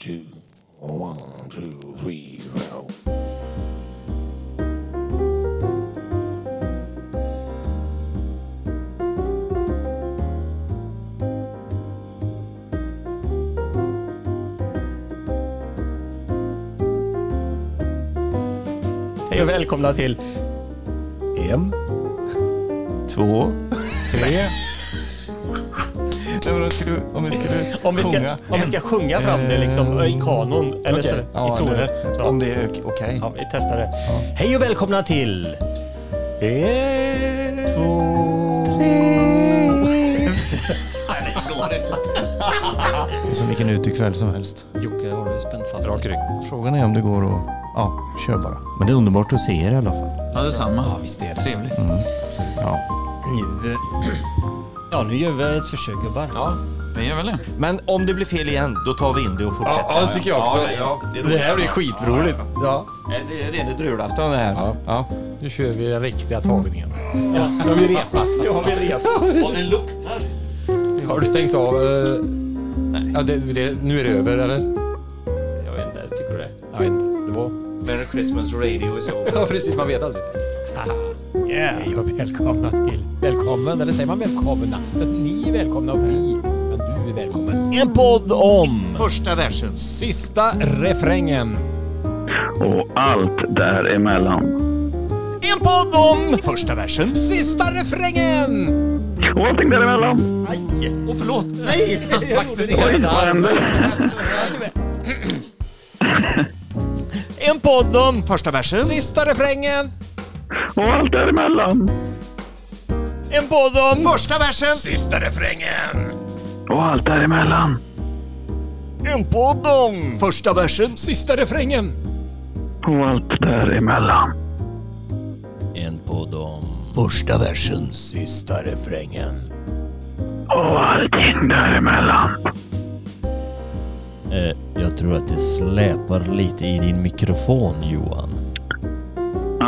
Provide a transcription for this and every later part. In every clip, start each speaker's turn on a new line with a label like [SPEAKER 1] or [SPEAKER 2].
[SPEAKER 1] two, one, two, three, four.
[SPEAKER 2] Hej och välkomna till
[SPEAKER 3] En, två,
[SPEAKER 2] tre.
[SPEAKER 3] Men då skulle, om vi skulle
[SPEAKER 2] Om vi, ska,
[SPEAKER 3] sjunga.
[SPEAKER 2] om vi ska sjunga fram det liksom i kanon eller så,
[SPEAKER 3] Okej. Ja,
[SPEAKER 2] i toner. Så.
[SPEAKER 3] Om det är ok- okej.
[SPEAKER 2] Ja, vi testar det. Hej och välkomna till... Ett,
[SPEAKER 3] Två, Det är som vilken utekväll som helst.
[SPEAKER 4] Jocke, har du spänt fast
[SPEAKER 2] Rak rygg.
[SPEAKER 3] Frågan är om det går att... Ja, kör bara. Men det är underbart att se er i alla fall.
[SPEAKER 5] Ja, detsamma.
[SPEAKER 4] Ja, visst är det.
[SPEAKER 5] Trevligt.
[SPEAKER 3] Ja.
[SPEAKER 2] Ja, nu gör vi ett försök gubbar.
[SPEAKER 4] Ja,
[SPEAKER 5] Vi gör väl det.
[SPEAKER 3] Men om det blir fel igen, då tar vi in det och fortsätter.
[SPEAKER 4] ja, det tycker jag också.
[SPEAKER 3] Ja, ja,
[SPEAKER 4] Det här blir skitroligt. Ja.
[SPEAKER 3] Det är redan julafton det här.
[SPEAKER 4] Ja.
[SPEAKER 3] Ja.
[SPEAKER 4] Nu kör vi den riktiga tagningen. Ja. Nu har vi repat.
[SPEAKER 2] Nu har vi rep.
[SPEAKER 3] Och det luktar.
[SPEAKER 4] Har du stängt av? eller? Ja, det, det, nu är det över, eller?
[SPEAKER 2] Jag vet inte, tycker du det?
[SPEAKER 4] Jag vet inte. Det var...
[SPEAKER 3] Merry Christmas radio is over.
[SPEAKER 4] Ja, precis. Man vet aldrig. Hej och välkomna till... Välkommen, eller säger man välkomna? Så att ni är välkomna och vi, men du är välkommen.
[SPEAKER 2] En podd om...
[SPEAKER 3] Första versen.
[SPEAKER 4] Sista refrängen.
[SPEAKER 6] och allt däremellan.
[SPEAKER 2] En podd om...
[SPEAKER 3] Första versen.
[SPEAKER 4] Sista refrängen!
[SPEAKER 6] Och allting däremellan.
[SPEAKER 3] Åh, förlåt. Nej!
[SPEAKER 4] Vaccinerad
[SPEAKER 6] Vad
[SPEAKER 4] arm.
[SPEAKER 6] händer?
[SPEAKER 2] En podd om...
[SPEAKER 3] Första versen.
[SPEAKER 4] Sista refrängen!
[SPEAKER 6] Och allt däremellan.
[SPEAKER 2] En podd om...
[SPEAKER 3] Första versen.
[SPEAKER 4] Sista refrängen!
[SPEAKER 6] Och allt däremellan.
[SPEAKER 2] En podd om...
[SPEAKER 3] Första versen.
[SPEAKER 4] Sista refrängen!
[SPEAKER 6] Och allt däremellan.
[SPEAKER 2] En podd om...
[SPEAKER 3] Första versen.
[SPEAKER 2] Sista refrängen.
[SPEAKER 6] Och allting däremellan.
[SPEAKER 2] Eh, jag tror att det släpar lite i din mikrofon Johan.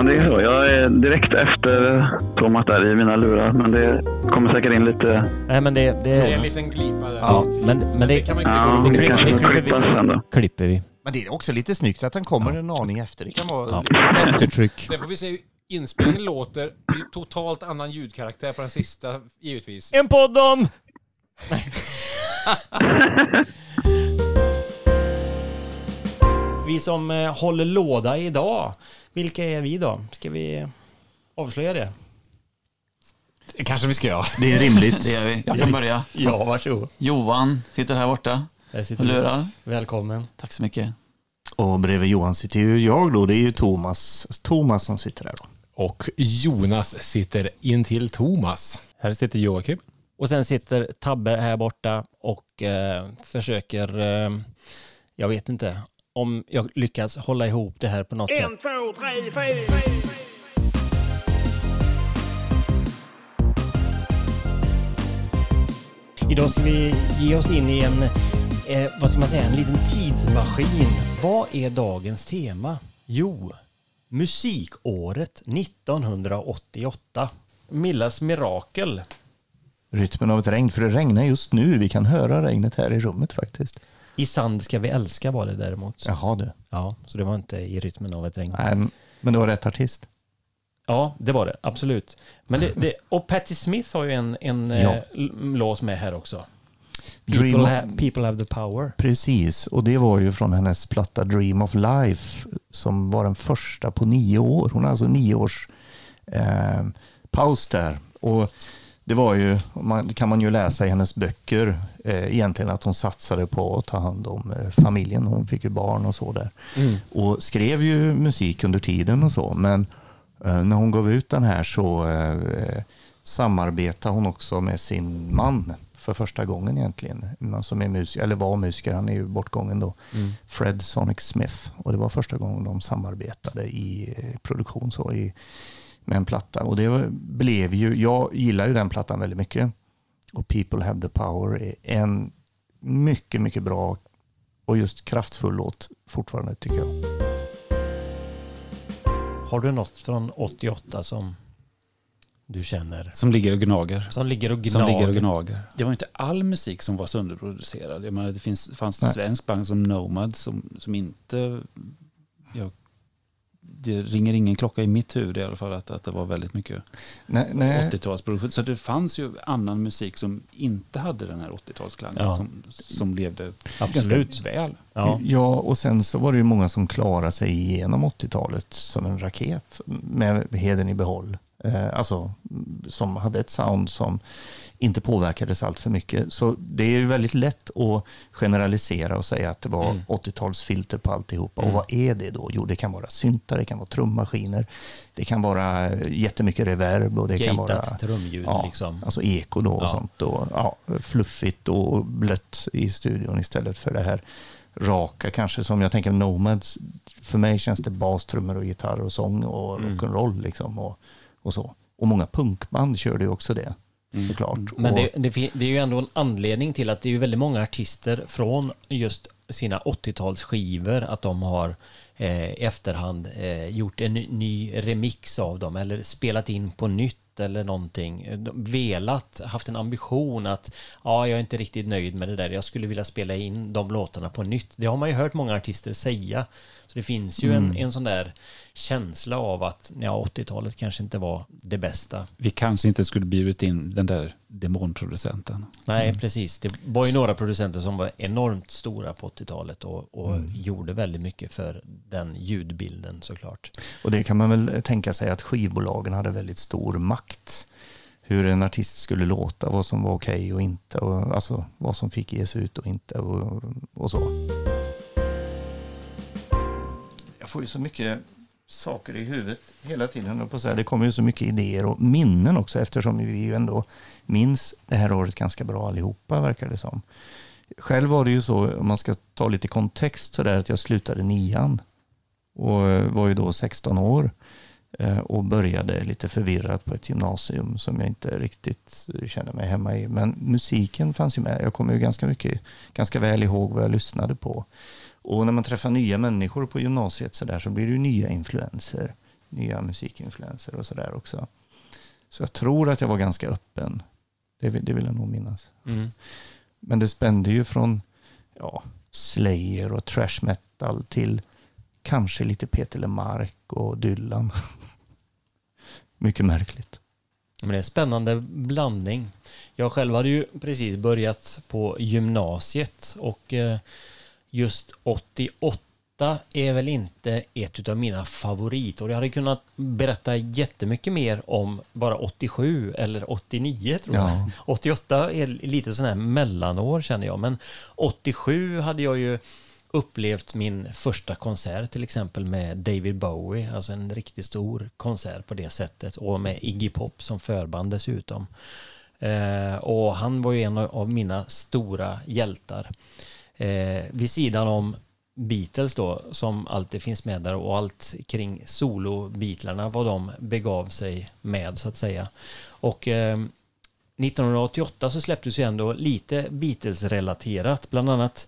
[SPEAKER 6] Ja, det är så. Jag är direkt efter Thomas där i mina lurar. Men det kommer säkert in lite...
[SPEAKER 2] Nej men det... Det,
[SPEAKER 4] Det är en liten glipa där.
[SPEAKER 2] Ja, men- men det-
[SPEAKER 4] kan man
[SPEAKER 6] Ja,
[SPEAKER 4] inte
[SPEAKER 2] det
[SPEAKER 6] det
[SPEAKER 2] klipper-
[SPEAKER 6] kanske
[SPEAKER 2] det klipper vi- klipper vi.
[SPEAKER 3] Men det är också lite snyggt att den kommer en aning efter. Det kan vara lite eftertryck.
[SPEAKER 4] Sen får vi se inspelningen låter. Det är totalt annan ljudkaraktär på den sista, givetvis.
[SPEAKER 2] En podd om... vi som eh, håller låda idag, vilka är vi då? Ska vi avslöja det?
[SPEAKER 4] Det kanske vi ska göra.
[SPEAKER 3] Det är rimligt.
[SPEAKER 5] Det gör vi. Jag kan börja.
[SPEAKER 2] Ja, varsågod.
[SPEAKER 5] Johan sitter här borta
[SPEAKER 2] Där
[SPEAKER 5] och
[SPEAKER 2] sitter du.
[SPEAKER 5] lurar.
[SPEAKER 2] Välkommen.
[SPEAKER 5] Tack så mycket.
[SPEAKER 3] Och bredvid Johan sitter ju jag då. Det är ju Thomas, Thomas som sitter där då.
[SPEAKER 4] Och Jonas sitter intill Thomas.
[SPEAKER 2] Här sitter Joakim. Och sen sitter Tabbe här borta och eh, försöker, eh, jag vet inte, om jag lyckas hålla ihop det här på något sätt. Idag ska vi ge oss in i en, eh, vad ska man säga, en liten tidsmaskin. Vad är dagens tema? Jo, musikåret 1988. Millas mirakel.
[SPEAKER 3] Rytmen av ett regn, för det regnar just nu. Vi kan höra regnet här i rummet faktiskt.
[SPEAKER 2] I sand ska vi älska var det däremot.
[SPEAKER 3] Jaha du.
[SPEAKER 2] Ja, så det var inte i rytmen av ett regn.
[SPEAKER 3] Nej, men det var rätt artist.
[SPEAKER 2] Ja, det var det. Absolut. Men det, det, och Patti Smith har ju en, en
[SPEAKER 3] Ja.
[SPEAKER 2] eh, l- låt med här också. People,
[SPEAKER 3] of-
[SPEAKER 2] ha, people have the power.
[SPEAKER 3] Precis, och det var ju från hennes platta Dream of Life som var den första på nio år. Hon har alltså nio års eh, paus där. Och det var ju, det kan man ju läsa i hennes böcker, eh, egentligen att hon satsade på att ta hand om eh, familjen. Hon fick ju barn och så där. Och skrev ju musik under tiden och så. Men eh, när hon gav ut den här så eh, samarbetade hon också med sin man för första gången egentligen. Som är musiker, eller var musiker, han är ju bortgången då. Fred Sonic Smith. Och det var första gången de samarbetade i eh, produktion så i, med en platta. Och det blev ju, jag gillar ju den plattan väldigt mycket. Och People Have The Power är en mycket, mycket bra och just kraftfull låt fortfarande tycker jag.
[SPEAKER 2] Har du något från 88 som du känner
[SPEAKER 4] Som ligger och gnager.
[SPEAKER 2] som ligger och
[SPEAKER 4] Som ligger och
[SPEAKER 2] gnager?
[SPEAKER 4] gnager. Det var inte all musik som var sönderproducerad. Jag menar, det finns, fanns
[SPEAKER 3] Nej.
[SPEAKER 4] svensk band som Nomad som, som inte... Ja, det ringer ingen klocka i mitt huvud i alla fall att, att det var väldigt mycket
[SPEAKER 3] Nej, nej.
[SPEAKER 4] 80-talsproduktion. Så det fanns ju annan musik som inte hade den här 80-talsklangen
[SPEAKER 2] Ja.
[SPEAKER 4] som, som levde
[SPEAKER 2] Absolut.
[SPEAKER 4] ganska väl.
[SPEAKER 2] Ja.
[SPEAKER 3] Ja, och sen så var det ju många som klarade sig igenom 80-talet som en raket med heden i behåll. Eh, alltså som hade ett sound som inte påverkades allt för mycket. Så det är ju väldigt lätt att generalisera och säga att det var
[SPEAKER 2] Mm.
[SPEAKER 3] 80-talsfilter på alltihopa.
[SPEAKER 2] Mm.
[SPEAKER 3] Och vad är det då? Jo, det kan vara syntar, det kan vara trummaskiner, det kan vara jättemycket reverb och det kan vara
[SPEAKER 2] Gatat trumljud
[SPEAKER 3] Ja,
[SPEAKER 2] liksom.
[SPEAKER 3] Alltså eko då och
[SPEAKER 2] Ja.
[SPEAKER 3] sånt. Och, ja, fluffigt och blött i studion istället för det här raka kanske som jag tänker Nomads. För mig känns det bas, trummor och gitarr och sång och
[SPEAKER 2] Mm.
[SPEAKER 3] rock'n'roll liksom och, och så. Och många punkband körde ju också det såklart.
[SPEAKER 2] Men det, det, det är ju ändå en anledning till att det är ju väldigt många artister från just sina 80-talsskivor att de har eh, i efterhand eh, gjort en ny, ny remix av dem eller spelat in på nytt eller någonting. Velat, haft en ambition att ja, jag är inte riktigt nöjd med det där. Jag skulle vilja spela in de låtarna på nytt. Det har man ju hört många artister säga. Så det finns ju en, en sån där känsla av att ja, 80-talet kanske inte var det bästa.
[SPEAKER 4] Vi kanske inte skulle bjudit in den där demonproducenten.
[SPEAKER 2] Nej, precis. Det var ju några producenter som var enormt stora på 80-talet och, och gjorde väldigt mycket för den ljudbilden såklart.
[SPEAKER 3] och det kan man väl tänka sig att skivbolagen hade väldigt stor makt. Hur en artist skulle låta, vad som var okej och inte. Och, alltså vad som fick ges ut och inte och, och så. Jag får ju så mycket saker i huvudet hela tiden. höll jag På att säga. Det kommer ju så mycket idéer och minnen också eftersom vi ju ändå minns det här året ganska bra allihopa verkar det som. Själv var det ju så, om man ska ta lite kontext, så där att jag slutade nian och var ju då 16 år eh, och började lite förvirrat på ett gymnasium som jag inte riktigt kände mig hemma i. Men musiken fanns ju med. Jag kommer ju ganska mycket, ganska väl ihåg vad jag lyssnade på. Och när man träffar nya människor på gymnasiet så där så blir det ju nya influenser, nya musikinfluenser och så där också. Så jag tror att jag var ganska öppen. Det vill, det vill jag nog minnas. Men det spände ju från ja, Slayer och trash metal till kanske lite Peter Lemark och Dylan. Mycket märkligt.
[SPEAKER 2] Men det är en spännande blandning. Jag själv hade ju precis börjat på gymnasiet och eh, just 88 är väl inte ett av mina favoritår. Jag hade kunnat berätta jättemycket mer om bara 87 eller 89 tror jag.
[SPEAKER 3] Ja.
[SPEAKER 2] 88 är lite sån här mellanår känner jag, men 87 hade jag ju upplevt min första konsert till exempel med David Bowie, alltså en riktigt stor konsert på det sättet och med Iggy Pop som förband dessutom. Eh, och han var ju en av mina stora hjältar. Eh, vid sidan om Beatles då, som alltid finns med där och allt kring solo-Beatlarna, vad de begav sig med så att säga. Och eh, 1988 så släpptes ju ändå lite Beatles-relaterat. Bland annat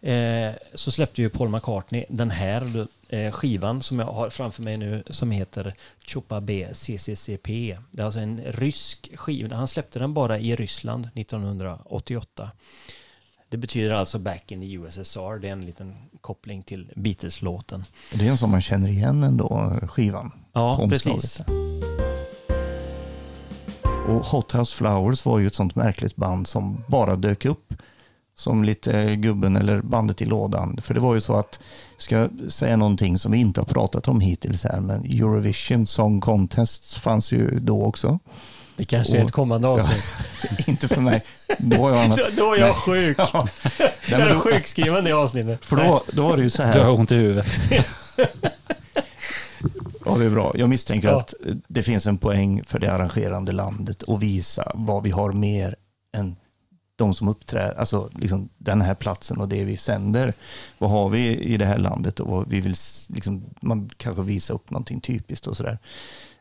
[SPEAKER 2] eh, så släppte ju Paul McCartney den här eh, skivan som jag har framför mig nu som heter Chupa B CCCP. Det är alltså en rysk skiva. Han släppte den bara i Ryssland 1988. Det betyder alltså Back in the USSR. Det är en liten koppling till Beatles-låten.
[SPEAKER 3] Det är en som man känner igen ändå, skivan.
[SPEAKER 2] Ja, precis.
[SPEAKER 3] Och Hot House Flowers var ju ett sånt märkligt band som bara dök upp som lite gubben eller bandet i lådan. För det var ju så att, ska jag säga någonting som vi inte har pratat om hittills här, men Eurovision Song Contest fanns ju då också.
[SPEAKER 2] Det kanske är
[SPEAKER 3] Och-
[SPEAKER 2] ett kommande avsnitt.
[SPEAKER 3] inte för mig. Då var jag annat.
[SPEAKER 2] Då, då är jag sjuk.
[SPEAKER 3] Ja.
[SPEAKER 2] Jag
[SPEAKER 3] Nej, men
[SPEAKER 2] är
[SPEAKER 3] då,
[SPEAKER 2] sjukskriven det avsnittet.
[SPEAKER 3] för då, då var det ju så
[SPEAKER 4] Du har
[SPEAKER 3] här.
[SPEAKER 4] ont i huvudet.
[SPEAKER 3] Ja, det är bra. Jag misstänker
[SPEAKER 2] Ja.
[SPEAKER 3] att det finns en poäng för det arrangerande landet att visa vad vi har mer än de som uppträder, alltså liksom den här platsen och det vi sänder. Vad har vi i det här landet och vad vi vill, liksom, man kanske visa upp någonting typiskt och sådär.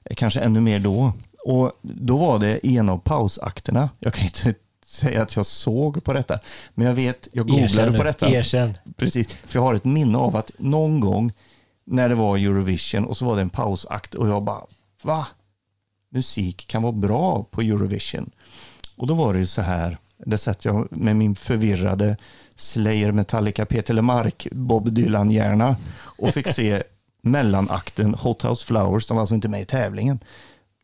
[SPEAKER 3] Eh, Kanske ännu mer då. Och då var det i en av pausakterna, jag kan inte säga att jag såg på detta, men jag vet, jag googlade
[SPEAKER 2] Erkänn
[SPEAKER 3] på detta.
[SPEAKER 2] Erkänn.
[SPEAKER 3] Precis, för jag har ett minne av att någon gång när det var Eurovision och så var det en pausakt och jag bara, va? musik kan vara bra på Eurovision. Och då var det ju så här, det satt jag med min förvirrade Slayer, Metallica, Peter Lemark, Bob Dylan-hjärna och fick se mellanakten Hot House Flowers, de var alltså inte med i tävlingen,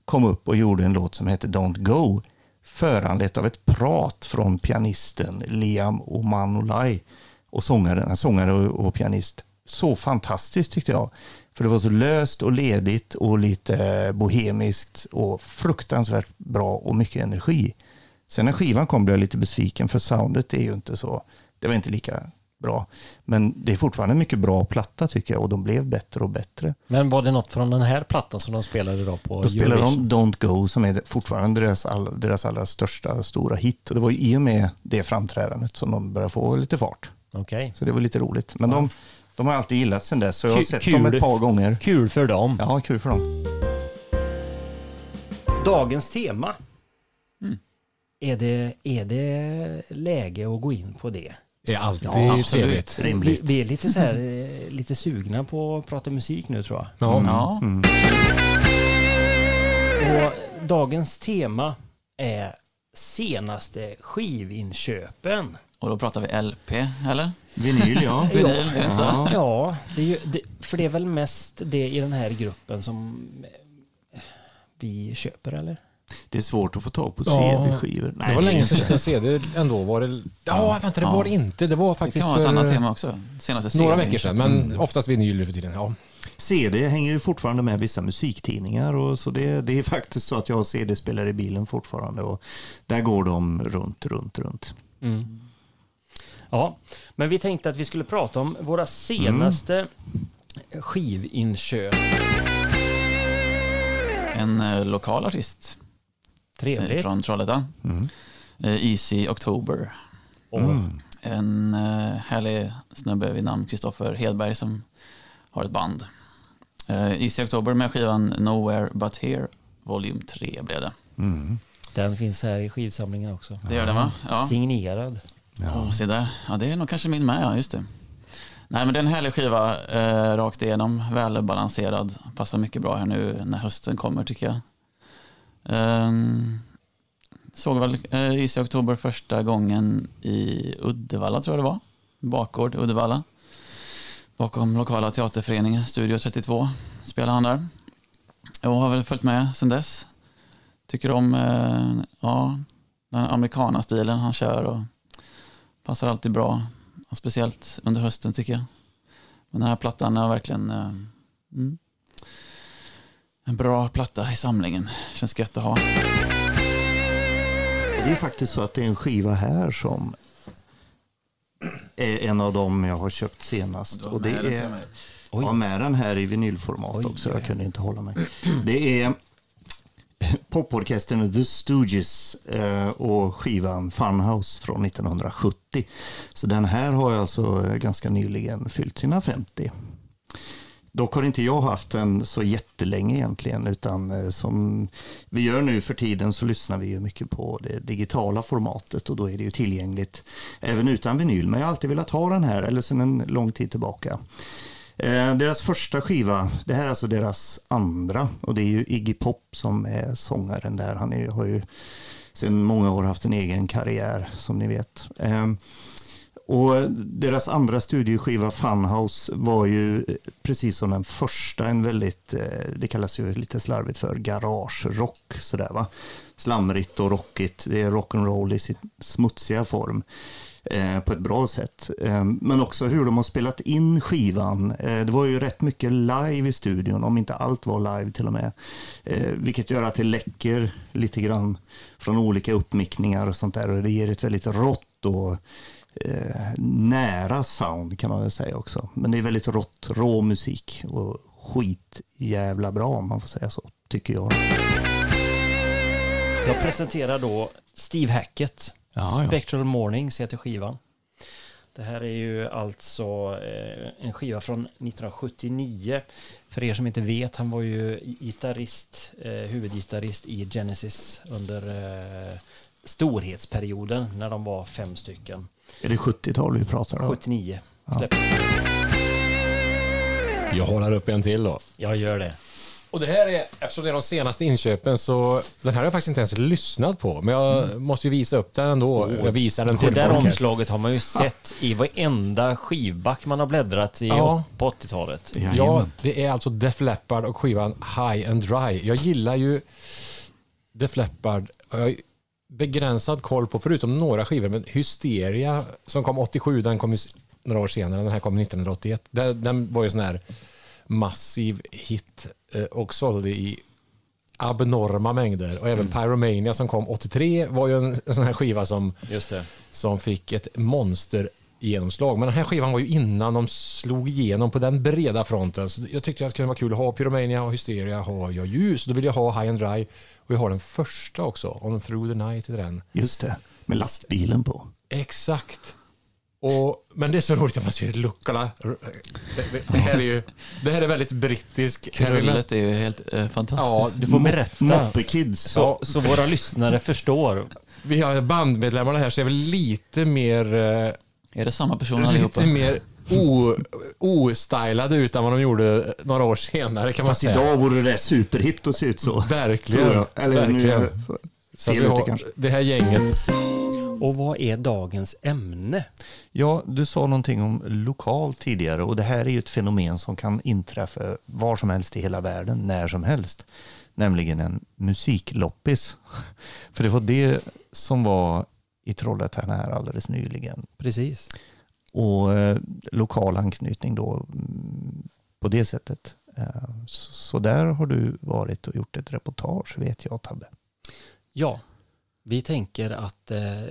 [SPEAKER 3] kom upp och gjorde en låt som heter Don't Go, föranlett av ett prat från pianisten Liam Omanolai och sångaren, sångare och, och pianist. Så fantastiskt tyckte jag. För det var så löst och ledigt och lite bohemiskt och fruktansvärt bra och mycket energi. Sen när skivan kom blev jag lite besviken för soundet är ju inte så, det var inte lika bra. Men det är fortfarande en mycket bra platta tycker jag och de blev bättre och bättre.
[SPEAKER 2] Men var det något från den här plattan som de spelade då på
[SPEAKER 3] Då spelar
[SPEAKER 2] Eurovision?
[SPEAKER 3] de Don't Go som är fortfarande deras, all, deras allra största stora hit. Och det var ju i och med det framträdandet som de började få lite fart.
[SPEAKER 2] Okej.
[SPEAKER 3] Så det var lite roligt. Men de, de har alltid gillat sen dess, så jag har
[SPEAKER 2] Kul-
[SPEAKER 3] sett
[SPEAKER 2] kul.
[SPEAKER 3] dem ett par gånger.
[SPEAKER 2] Kul för dem.
[SPEAKER 3] Ja, kul för dem.
[SPEAKER 2] Dagens tema.
[SPEAKER 3] Mm.
[SPEAKER 2] Är, det, är det läge att gå in på det?
[SPEAKER 4] Det är alltid
[SPEAKER 3] Ja,
[SPEAKER 5] absolut.
[SPEAKER 4] trevligt.
[SPEAKER 2] Vi, vi är lite, så här, eh, lite sugna på att prata musik nu tror jag.
[SPEAKER 4] Ja.
[SPEAKER 5] Ja,
[SPEAKER 3] Mm.
[SPEAKER 2] Och dagens tema är senaste skivinköpen.
[SPEAKER 5] och då pratar vi LP, eller?
[SPEAKER 3] Vinyl, ja.
[SPEAKER 5] Vinyl?
[SPEAKER 3] Ja.
[SPEAKER 2] Ja, det är ju, det, för det är väl mest det i den här gruppen som eh, vi köper eller?
[SPEAKER 3] Det är svårt att få tag på
[SPEAKER 4] Ja,
[SPEAKER 3] CD-skivor.
[SPEAKER 4] Det var länge sedan jag köpte CD ändå. Var det... Ja, vänta, det
[SPEAKER 5] Ja.
[SPEAKER 4] var det inte. Det var
[SPEAKER 5] Det
[SPEAKER 4] faktiskt
[SPEAKER 5] kan vara ett
[SPEAKER 4] för
[SPEAKER 5] annat tema också. Senaste
[SPEAKER 4] några veckor sedan, men oftast vinyl för tiden. Ja.
[SPEAKER 3] CD hänger ju fortfarande med vissa musiktidningar och så det, det är faktiskt så att jag har CD-spelare i bilen fortfarande och där går de runt, runt, runt.
[SPEAKER 2] Ja, men vi tänkte att vi skulle prata om våra senaste skivinköp.
[SPEAKER 5] En eh, lokal artist
[SPEAKER 2] Trevligt.
[SPEAKER 5] från Trollhättan.
[SPEAKER 3] Mm.
[SPEAKER 5] Eh, Easy October.
[SPEAKER 2] Och,
[SPEAKER 5] En eh, härlig snubbe vid namn Kristoffer Hedberg som har ett band. Eh, Easy October med skivan Nowhere But Here, volym 3 blev det.
[SPEAKER 3] Mm.
[SPEAKER 2] Den finns här i skivsamlingen också.
[SPEAKER 5] Det gör den va? Ja.
[SPEAKER 2] Signerad.
[SPEAKER 5] Ja. se där. Ja, det är nog kanske min med, ja, just det. Nej, men det är en härlig skiva, eh, rakt igenom, välbalanserad. Passar mycket bra här nu när hösten kommer tycker jag. Ehm, såg väl eh, Easy Oktober första gången i Uddevalla tror jag det var. Bakgård, Uddevalla. Bakom lokala teaterföreningen, Studio 32, spelade han där. Och har väl följt med sedan dess. Tycker om eh, ja, den amerikana-stilen han kör och Passar alltid bra. Och speciellt under hösten tycker jag. Men den här plattan har verkligen eh, mm, en bra platta i samlingen. Känns gött att ha.
[SPEAKER 3] Det är faktiskt så att det är en skiva här som är en av dem jag har köpt senast. Och det är,
[SPEAKER 2] Oj.
[SPEAKER 3] Ja, med den här i vinylformat
[SPEAKER 2] Oj,
[SPEAKER 3] också. Jag kunde inte hålla mig. Det är poporkestern The Stooges eh, och skivan Funhouse från 1970. Så den här har jag alltså eh, ganska nyligen fyllt sina 50. Dock har inte jag haft den så jättelänge egentligen, utan eh, som vi gör nu för tiden så lyssnar vi ju mycket på det digitala formatet och då är det ju tillgängligt även utan vinyl. Men jag har alltid velat ha den här, eller sedan en lång tid tillbaka. Eh, deras första skiva, det här är alltså deras andra och det är ju Iggy Pop som är sångaren där. Han är, har ju sedan många år haft en egen karriär som ni vet. Eh, och deras andra studioskiva Funhouse var ju eh, precis som den första en väldigt, eh, det kallas ju lite slarvigt för garagerock sådär va. Slamrigt och rockigt, det är rock'n'roll i sin smutsiga form eh, på ett bra sätt. Eh, men också hur de har spelat in skivan. Eh, det var ju rätt mycket live i studion, om inte allt var live till och med. Eh, vilket gör att det läcker lite grann från olika uppmickningar och sånt där. Och det ger ett väldigt rått och nära sound kan man väl säga också. Men det är väldigt rått, rå musik och skit jävla bra om man får säga så, tycker jag.
[SPEAKER 2] Jag presenterar då Steve Hackett.
[SPEAKER 3] Ja, ja.
[SPEAKER 2] Spectral Mornings heter skivan. Det här är ju alltså eh, en skiva från 1979. För er som inte vet, han var ju gitarrist, eh, huvudgitarrist i Genesis under eh, storhetsperioden när de var fem stycken.
[SPEAKER 3] Är det 70-tal vi pratar om?
[SPEAKER 2] 79
[SPEAKER 3] Ja.
[SPEAKER 2] släpptes.
[SPEAKER 4] Jag håller upp en till då.
[SPEAKER 2] Jag gör det.
[SPEAKER 4] Och det här är, eftersom det är de senaste inköpen så, den här har jag faktiskt inte ens lyssnat på. Men jag måste ju visa upp den ändå. jag visar den
[SPEAKER 2] Det
[SPEAKER 4] till
[SPEAKER 2] där
[SPEAKER 4] folk här.
[SPEAKER 2] omslaget har man ju sett i varenda skivback man har bläddrat i
[SPEAKER 4] Ja.
[SPEAKER 2] på 80-talet.
[SPEAKER 4] Ja,
[SPEAKER 3] Jajamän.
[SPEAKER 4] det är alltså Def Leppard och skivan High and Dry. Jag gillar ju Def Leppard. Jag begränsad koll på, förutom några skivor, men Hysteria som kom 87, den kom några år senare, den här kom 1981. Den, den var ju sån här massiv hit eh, och sålde i abnorma mängder. Och även Pyromania som kom 83 var ju en, en sån här skiva som som fick ett monster genomslag. Men den här skivan var ju innan de slog igenom på den breda fronten. Så jag tyckte att det kunde vara kul att ha Pyromania och Hysteria har jag ju. Så då vill jag ha High and Dry. Och jag har den första också, On Through the Night heter den.
[SPEAKER 3] Just det, med lastbilen på.
[SPEAKER 4] Exakt. Och, men det är så roligt att man ser luckorna. Det, det, det, här är ju det här är väldigt brittisk.
[SPEAKER 5] Krullet är ju helt eh, fantastiskt.
[SPEAKER 4] Ja,
[SPEAKER 2] Du får berätta.
[SPEAKER 3] Moppekids.
[SPEAKER 2] Så, så våra lyssnare förstår.
[SPEAKER 4] vi har bandmedlemmarna här så är väl lite mer eh,
[SPEAKER 5] Är det samma person allihopa?
[SPEAKER 4] lite mer ostylade ut än vad de gjorde några år senare kan man
[SPEAKER 3] Fast
[SPEAKER 4] säga.
[SPEAKER 3] idag vore det superhippt att se ut så.
[SPEAKER 4] Verkligen.
[SPEAKER 3] Eller
[SPEAKER 4] verkligen.
[SPEAKER 3] nu
[SPEAKER 4] Så vi har
[SPEAKER 3] kanske.
[SPEAKER 4] det här gänget.
[SPEAKER 2] Och vad är dagens ämne?
[SPEAKER 3] Ja, du sa någonting om lokal tidigare och det här är ju ett fenomen som kan inträffa var som helst i hela världen, när som helst. Nämligen en musikloppis. För det var det som var i Trollhättan här alldeles nyligen.
[SPEAKER 2] Precis.
[SPEAKER 3] Och eh, lokal anknytning då mm, på det sättet. Eh, så, så där har du varit och gjort ett reportage vet jag Tabbe.
[SPEAKER 2] Ja, vi tänker att eh,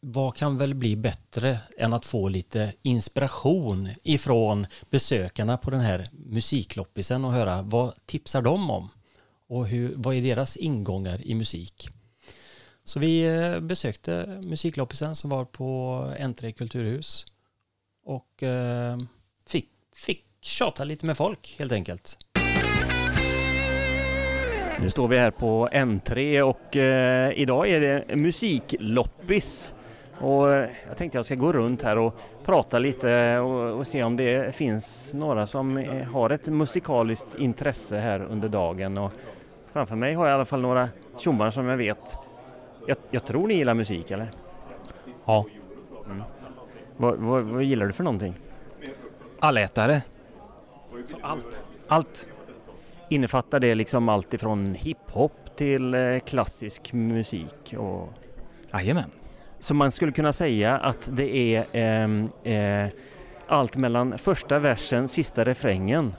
[SPEAKER 2] vad kan väl bli bättre än att få lite inspiration ifrån besökarna på den här musikloppisen och höra vad tipsar de om och hur, vad är deras ingångar i musik. Så vi eh, besökte musikloppisen som var på Entre kulturhus och eh, fick, fick tjata lite med folk helt enkelt. Nu står vi här på N3 och eh, idag är det musikloppis. Och eh, jag tänkte jag ska gå runt här och prata lite och, och se om det finns några som eh, har ett musikaliskt intresse här under dagen. Och framför mig har jag i alla fall några tjommar som jag vet. Jag, jag tror ni gillar musik eller?
[SPEAKER 7] Ja.
[SPEAKER 2] Vad, vad, vad gillar du för någonting?
[SPEAKER 7] Allätare. Så allt. Allt.
[SPEAKER 2] Innefattar det liksom allt ifrån hiphop till eh, klassisk musik och
[SPEAKER 7] Jajamän.
[SPEAKER 2] Så man skulle kunna säga att det är ehm, eh, allt mellan första versen, sista refrängen.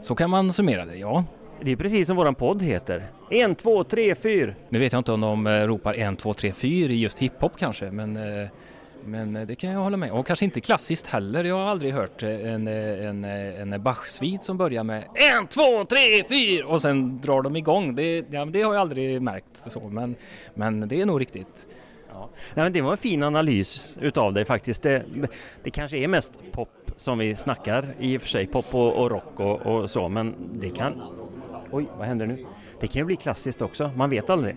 [SPEAKER 7] Så kan man summera det, ja.
[SPEAKER 2] Det är precis som våran podd heter. En, två, tre, fyr.
[SPEAKER 7] Nu vet jag inte om de eh, ropar 1, 2, 3, 4 i just hiphop kanske, men, eh, men eh, det kan jag hålla med Och kanske inte klassiskt heller. Jag har aldrig hört eh, en, eh, en, en Bach-svit som börjar med 1, 2, 3, 4 och sen drar de igång. Det, ja, det har jag aldrig märkt så, men, men det är nog riktigt.
[SPEAKER 2] Nej, men det var en fin analys utav dig faktiskt. Det, det kanske är mest pop som vi snackar i och för sig. Pop och, och rock och, och så, men det kan... Oj, vad händer nu? Det kan ju bli klassiskt också, man vet aldrig.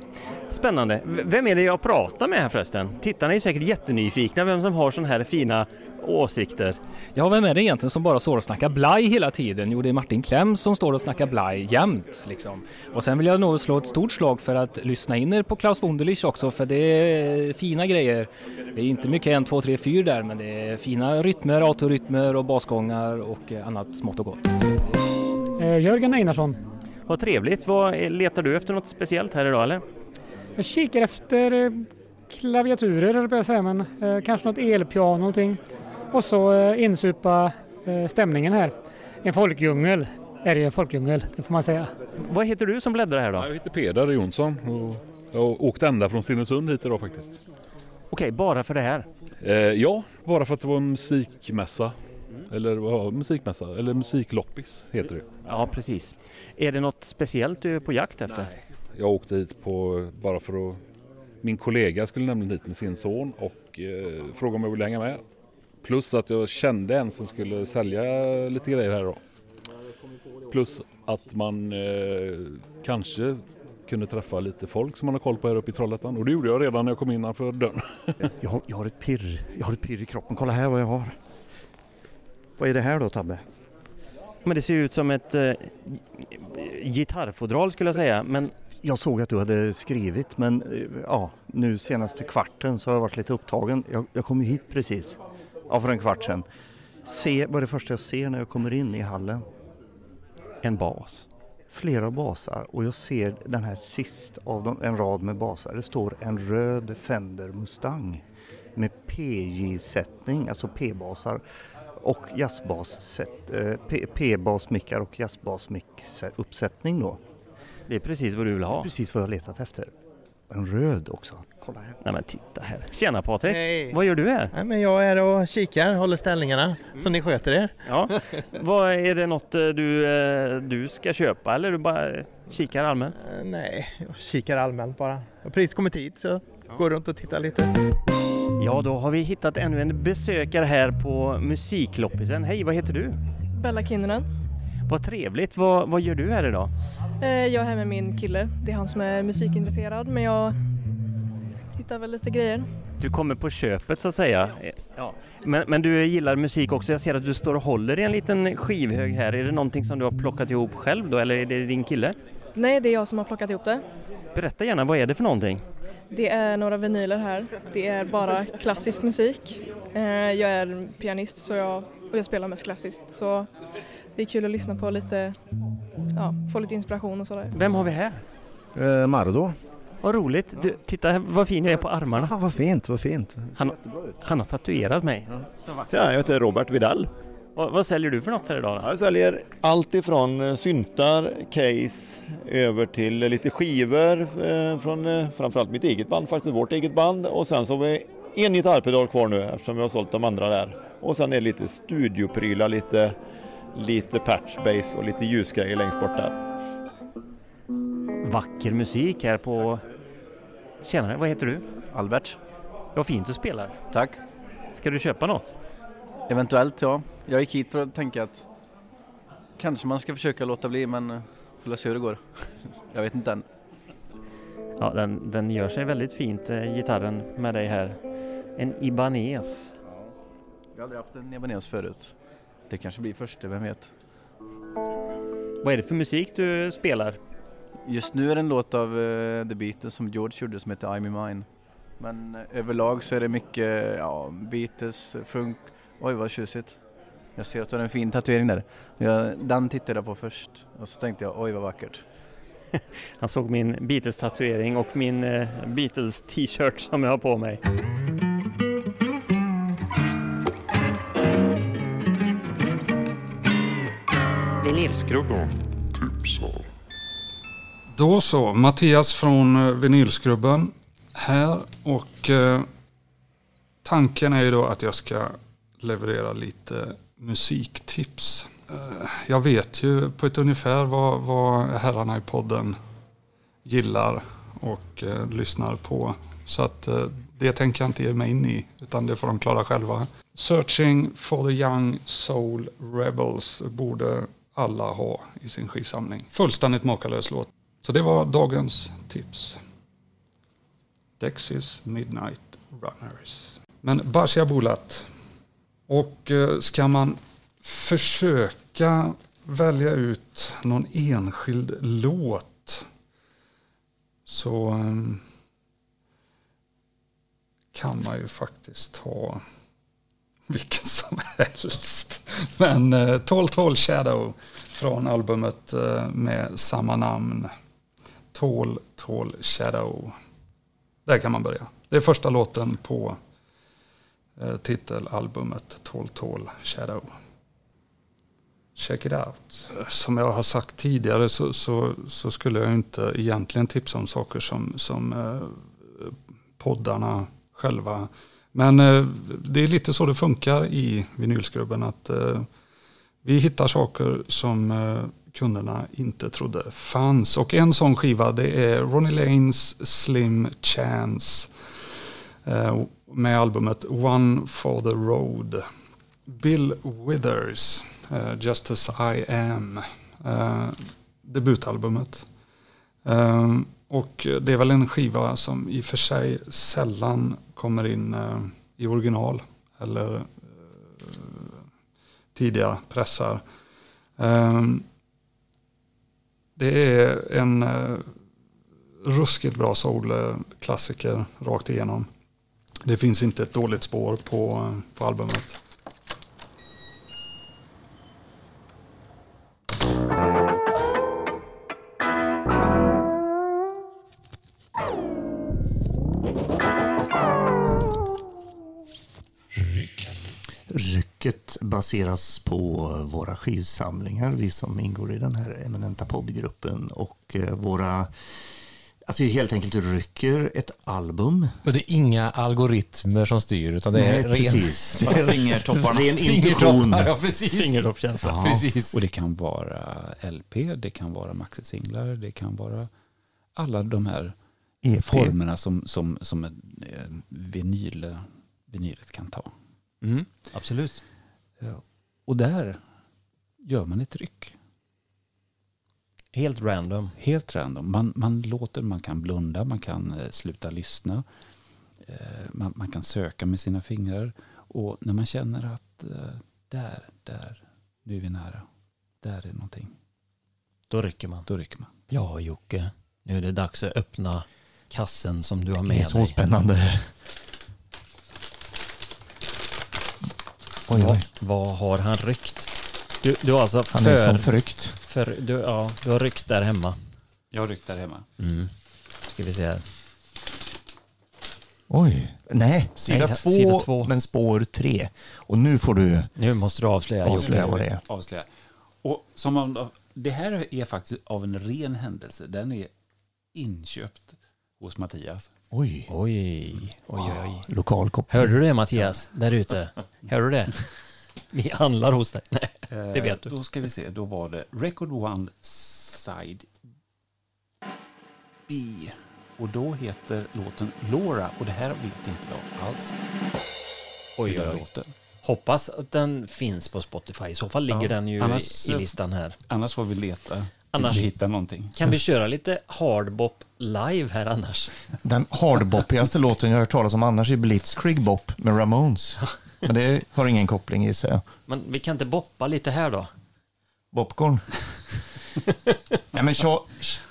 [SPEAKER 2] Spännande. V- Vem är det jag pratar med här förresten? Tittarna är säkert jättenyfikna vem som har sådana här fina åsikter.
[SPEAKER 7] Ja, vem är det egentligen som bara står och snackar blaj hela tiden? Jo, det är Martin Klemm som står och snackar blaj jämt. Liksom. Och sen vill jag nog slå ett stort slag för att lyssna in er på Klaus Wunderlich också, för det är fina grejer. Det är inte mycket 1, 2, 3, 4 där, men det är fina rytmer, autorytmer och basgångar och annat smått och gott.
[SPEAKER 8] Eh, Jörgen Einarsson.
[SPEAKER 2] Vad trevligt. Vad, letar du efter något speciellt här idag eller?
[SPEAKER 8] Jag kikar efter eh, klaviaturer, eller jag säga, men eh, kanske något elpiano någonting. Och så eh, insupa eh, stämningen här. En folkdjungel är det ju en folkdjungel, det får man säga.
[SPEAKER 2] Vad heter du som bläddrar här då?
[SPEAKER 9] Jag heter Peder Jonsson och jag har åkt ända från Stenungsund hit idag faktiskt.
[SPEAKER 2] Okej, bara för det här.
[SPEAKER 9] Eh, ja, bara för att det var en musikmässa. Eller vad musikmässa? Eller musikloppis heter det.
[SPEAKER 2] Ja, precis. Är det något speciellt du är på jakt efter?
[SPEAKER 9] Jag åkte hit på, bara för att min kollega skulle nämligen hit med sin son och eh, frågade om jag ville hänga med. Plus att jag kände en som skulle sälja lite grejer här då. Plus att man eh, kanske kunde träffa lite folk som man har koll på här uppe i Trollhättan. Och det gjorde jag redan när jag kom innanför dörren.
[SPEAKER 3] Jag har, jag har ett pirr. Jag har ett pirr i kroppen. Kolla här vad jag har. Vad är det här då Tabbe?
[SPEAKER 2] Men det ser ut som ett eh, gitarrfodral skulle jag säga. Men
[SPEAKER 3] Jag såg att du hade skrivit men eh, ja, nu senaste kvarten så har jag varit lite upptagen. Jag, jag kom ju hit precis, ja för en kvart sedan. Se, vad är det första jag ser när jag kommer in i hallen?
[SPEAKER 2] en bas.
[SPEAKER 3] Flera basar och jag ser den här sist av dem, en rad med basar. Det står en röd Fender Mustang med PJ-sättning, alltså P-basar och jazzbas, eh, P-basmickar och jazzbasmix-uppsättning då.
[SPEAKER 2] Det är precis vad du vill ha.
[SPEAKER 3] Precis vad jag letat efter. En röd också. Kolla här.
[SPEAKER 2] Nej men titta här. Tjena Patrik!
[SPEAKER 10] Hej.
[SPEAKER 2] Vad gör du här?
[SPEAKER 10] Nej, men jag är och kikar, håller ställningarna så ni sköter er.
[SPEAKER 2] Ja. Vad Är det något eh, du, eh, du ska köpa eller du bara kikar allmänt?
[SPEAKER 10] Nej, jag kikar allmänt bara. Jag har precis kommit hit så går runt och tittar lite.
[SPEAKER 2] Ja, då har vi hittat ännu en besökare här på Musikloppisen. Hej, vad heter du?
[SPEAKER 11] Bella Kinnunen.
[SPEAKER 2] Vad trevligt. Vad, vad gör du här idag?
[SPEAKER 11] Eh, Jag är här med min kille. Det är han som är musikintresserad men jag hittar väl lite grejer.
[SPEAKER 2] Du kommer på köpet så att säga. Ja. Men, men du gillar musik också. Jag ser att du står och håller i en liten skivhög här. Är det någonting som du har plockat ihop själv då eller är det din kille?
[SPEAKER 11] Nej, det är jag som har plockat ihop det.
[SPEAKER 2] Berätta gärna, vad är det för någonting?
[SPEAKER 11] Det är några vinyler här. Det är bara klassisk musik. Eh, Jag är pianist så jag, och jag spelar mest klassiskt så det är kul att lyssna på lite, ja, få lite inspiration och sådär.
[SPEAKER 2] Vem har vi här?
[SPEAKER 12] Eh, Mardo.
[SPEAKER 2] Vad roligt. Du, titta vad fin jag är på armarna.
[SPEAKER 12] vad fint, vad fint.
[SPEAKER 2] Han, han har tatuerat mig.
[SPEAKER 13] Tja, jag heter Robert Vidal.
[SPEAKER 2] Vad, vad säljer du för något här idag? Då?
[SPEAKER 13] Jag säljer allt ifrån eh, syntar, case, över till eh, lite skivor eh, från framförallt mitt eget band, faktiskt vårt eget band. Och sen så har vi en gitarrpedal kvar nu eftersom vi har sålt de andra där. Och sen är det lite studioprylar, lite, lite patchbase och lite ljusgrejer längst bort där.
[SPEAKER 2] Vacker musik här på... Tjenare, vad heter du?
[SPEAKER 14] Albert.
[SPEAKER 2] Vad fint du spelar.
[SPEAKER 14] Tack.
[SPEAKER 2] Ska du köpa något?
[SPEAKER 14] Eventuellt ja. Jag gick hit för att tänka att kanske man ska försöka låta bli men eh, får se hur det går. Jag vet inte än.
[SPEAKER 2] Ja, den, den gör sig väldigt fint, eh, gitarren med dig här. En Ibanez.
[SPEAKER 14] Jag har aldrig haft en Ebenezer förut. Det kanske blir första, vem vet?
[SPEAKER 2] Vad är det för musik du spelar?
[SPEAKER 14] Just nu är det en låt av eh, The Beatles som George gjorde som heter I'm in mine. Men eh, överlag så är det mycket ja, Beatles, funk. Oj vad tjusigt. Jag ser att du har en fin tatuering där. Jag, den tittade jag på först och så tänkte jag oj vad vackert.
[SPEAKER 2] Han såg min Beatles-tatuering och min eh, Beatles-t-shirt som jag har på mig.
[SPEAKER 15] Vinylskrubben tipsar.
[SPEAKER 16] Då så, Mattias från eh, Vinylskrubben här och eh, tanken är ju då att jag ska leverera lite musiktips. Eh, jag vet ju på ett ungefär vad, vad herrarna i podden gillar och eh, lyssnar på. Så att eh, det tänker jag inte ge mig in i utan det får de klara själva. Searching for the young soul rebels borde alla ha i sin skivsamling. Fullständigt makalös låt. Så det var dagens tips. Dexys Midnight Runners. Men Basia Bulat. Och eh, ska man försöka välja ut någon enskild låt så eh, kan man ju faktiskt ta vilken som helst. Men eh, Tall Tall Shadow från albumet eh, med samma namn. Tall Tall Shadow. Där kan man börja. Det är första låten på Eh, titelalbumet Tall Tall Shadow. Check it out. Som jag har sagt tidigare så, så, så skulle jag inte egentligen tipsa om saker som, som eh, poddarna själva. Men eh, det är lite så det funkar i vinylskrubben. att eh, Vi hittar saker som eh, kunderna inte trodde fanns. Och en sån skiva det är Ronnie Lanes Slim Chance eh, med albumet One for the Road. Bill Withers, uh, Just as I am, uh, debutalbumet. Um, och det är väl en skiva som i och för sig sällan kommer in uh, i original eller tidiga pressar. Um, Det är en ruskigt bra soulklassiker rakt igenom. Det finns inte ett dåligt spår på, på albumet.
[SPEAKER 3] Rycket baseras på våra skivsamlingar, vi som ingår i den här eminenta poddgruppen och eh, våra Alltså vi helt enkelt rycker ett album.
[SPEAKER 4] Och det är inga algoritmer som styr utan det är
[SPEAKER 3] Nej,
[SPEAKER 4] ren,
[SPEAKER 3] precis.
[SPEAKER 4] det är
[SPEAKER 3] Fingertopparna. Ren intuition.
[SPEAKER 4] ja precis.
[SPEAKER 2] Fingertoppskänsla.
[SPEAKER 3] Ja.
[SPEAKER 4] Precis.
[SPEAKER 17] Och det kan vara LP, det kan vara maxisinglar, det kan vara alla de här
[SPEAKER 3] EP.
[SPEAKER 17] formerna som, som, som eh, vinyl, vinylet kan ta.
[SPEAKER 2] Mm, absolut.
[SPEAKER 17] Ja. Och där gör man ett tryck.
[SPEAKER 2] Helt random.
[SPEAKER 17] Helt random. Man, man låter, man kan blunda, man kan eh, sluta lyssna. Eh, man, man kan söka med sina fingrar. Och när man känner att eh, där, där, nu är vi nära. Där är någonting.
[SPEAKER 2] Då rycker man.
[SPEAKER 17] Då rycker man.
[SPEAKER 2] Ja, Jocke. Nu är det dags att öppna kassen som du har med
[SPEAKER 3] Det är så
[SPEAKER 2] dig.
[SPEAKER 3] spännande. Oj,
[SPEAKER 2] Vad,
[SPEAKER 3] oj.
[SPEAKER 2] vad har han ryckt? Du, du har alltså
[SPEAKER 3] Han är
[SPEAKER 2] för,
[SPEAKER 3] som förryckt.
[SPEAKER 2] för du, ja, du har ryckt där hemma.
[SPEAKER 17] Jag har ryckt där hemma.
[SPEAKER 2] Mm. Ska vi se här.
[SPEAKER 3] Oj. Nej, sida,
[SPEAKER 2] Nej,
[SPEAKER 3] två,
[SPEAKER 2] sida två.
[SPEAKER 3] men spår tre. Och nu får du
[SPEAKER 2] Nu måste du avslöja.
[SPEAKER 3] avslöja
[SPEAKER 2] Jocke.
[SPEAKER 3] vad det är.
[SPEAKER 17] Avslöja. Och som man, det här är faktiskt av en ren händelse. Den är inköpt hos Mattias.
[SPEAKER 3] Oj.
[SPEAKER 2] Oj, oj, oj.
[SPEAKER 3] Lokal koppling.
[SPEAKER 2] Hörde du det Mattias, där ute? Hörde du det? Vi handlar hos dig. Nej, det vet du.
[SPEAKER 17] Eh, Då ska vi se, då var det Record One Side B. Och då heter låten Laura och det här vet inte jag alls.
[SPEAKER 2] Oj, oj,
[SPEAKER 17] den
[SPEAKER 2] oj. Hoppas att den finns på Spotify. I så fall ligger
[SPEAKER 17] Ja,
[SPEAKER 2] den ju
[SPEAKER 17] annars-
[SPEAKER 2] i, i listan här.
[SPEAKER 17] Annars får vi leta
[SPEAKER 2] Annars-
[SPEAKER 17] annars, vi hittar någonting.
[SPEAKER 2] Kan vi köra lite hardbop live här annars?
[SPEAKER 3] Den hardboppigaste låten jag har hört talas om annars är Blitzkrieg Bop med Ramones. Men det har ingen koppling i sig.
[SPEAKER 2] Men vi kan inte boppa lite här då?
[SPEAKER 3] Popcorn. Nej, men Cha-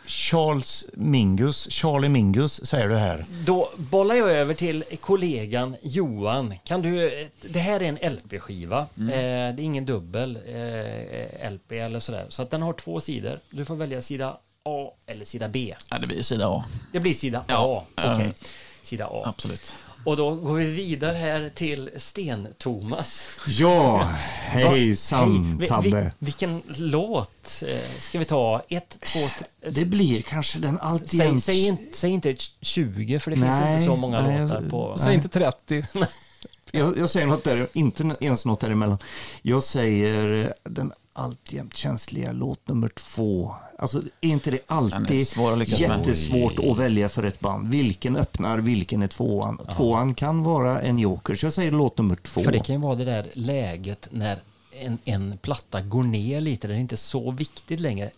[SPEAKER 3] Charles Mingus, Charlie Mingus säger du här.
[SPEAKER 2] Då bollar jag över till kollegan Johan. Kan du, det här är en LP-skiva.
[SPEAKER 5] Mm.
[SPEAKER 2] Eh, det är ingen dubbel eh, LP eller sådär. Så att den har två sidor. Du får välja sida A eller sida B.
[SPEAKER 5] Ja, det blir sida A.
[SPEAKER 2] Det blir sida
[SPEAKER 5] Ja,
[SPEAKER 2] A. Okej,
[SPEAKER 5] eh,
[SPEAKER 2] sida A.
[SPEAKER 5] Absolut.
[SPEAKER 2] Och då går vi vidare här till Sten-Thomas.
[SPEAKER 3] Ja, hejsan
[SPEAKER 2] Hej,
[SPEAKER 3] Tabbe.
[SPEAKER 2] vi- vilken låt eh, ska vi ta? Ett, två, tre.
[SPEAKER 3] Det blir kanske den
[SPEAKER 2] Säg,
[SPEAKER 3] alltjämt...
[SPEAKER 2] säg, inte, säg inte 20 för det finns
[SPEAKER 3] Nej,
[SPEAKER 2] inte så många
[SPEAKER 3] nej,
[SPEAKER 2] låtar på...
[SPEAKER 3] nej. Säg inte
[SPEAKER 4] 30.
[SPEAKER 3] Jag, jag säger något där, inte ens något däremellan. Jag säger eh, den alltjämt känsliga låt nummer två. Alltså är inte det
[SPEAKER 5] Den
[SPEAKER 3] alltid
[SPEAKER 5] svår att lyckas med.
[SPEAKER 3] jättesvårt att välja för ett band? Vilken öppnar, vilken är tvåan? Tvåan kan vara en joker, så jag säger låt nummer två.
[SPEAKER 2] För det kan ju vara det där läget när en, en platta går ner lite, det är inte så viktigt längre.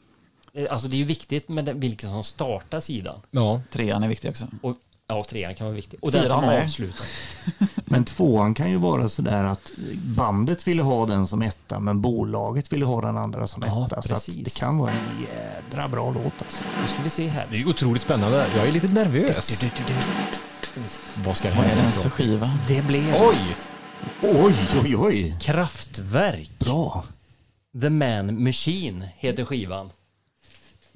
[SPEAKER 2] Eh, Alltså det är ju viktigt med den, vilken som startar sidan.
[SPEAKER 4] Ja.
[SPEAKER 5] Trean är viktig också.
[SPEAKER 2] Och, ja, trean kan vara viktig. Och den
[SPEAKER 5] Fyran
[SPEAKER 2] som
[SPEAKER 5] med.
[SPEAKER 2] avslutar.
[SPEAKER 3] Men tvåan kan ju vara sådär att bandet ville ha den som etta, men bolaget ville ha den andra som
[SPEAKER 2] Ja,
[SPEAKER 3] etta. Så
[SPEAKER 2] precis.
[SPEAKER 3] att det kan vara en jädra bra låt alltså.
[SPEAKER 2] Nu ska vi se här.
[SPEAKER 4] Det är ju otroligt spännande. Jag är lite nervös. Vad ska det
[SPEAKER 5] Vad är det ens för skiva?
[SPEAKER 2] Det blev
[SPEAKER 4] Oj!
[SPEAKER 3] Oj, oj, oj.
[SPEAKER 2] Kraftwerk.
[SPEAKER 3] Bra.
[SPEAKER 2] The Man Machine heter skivan.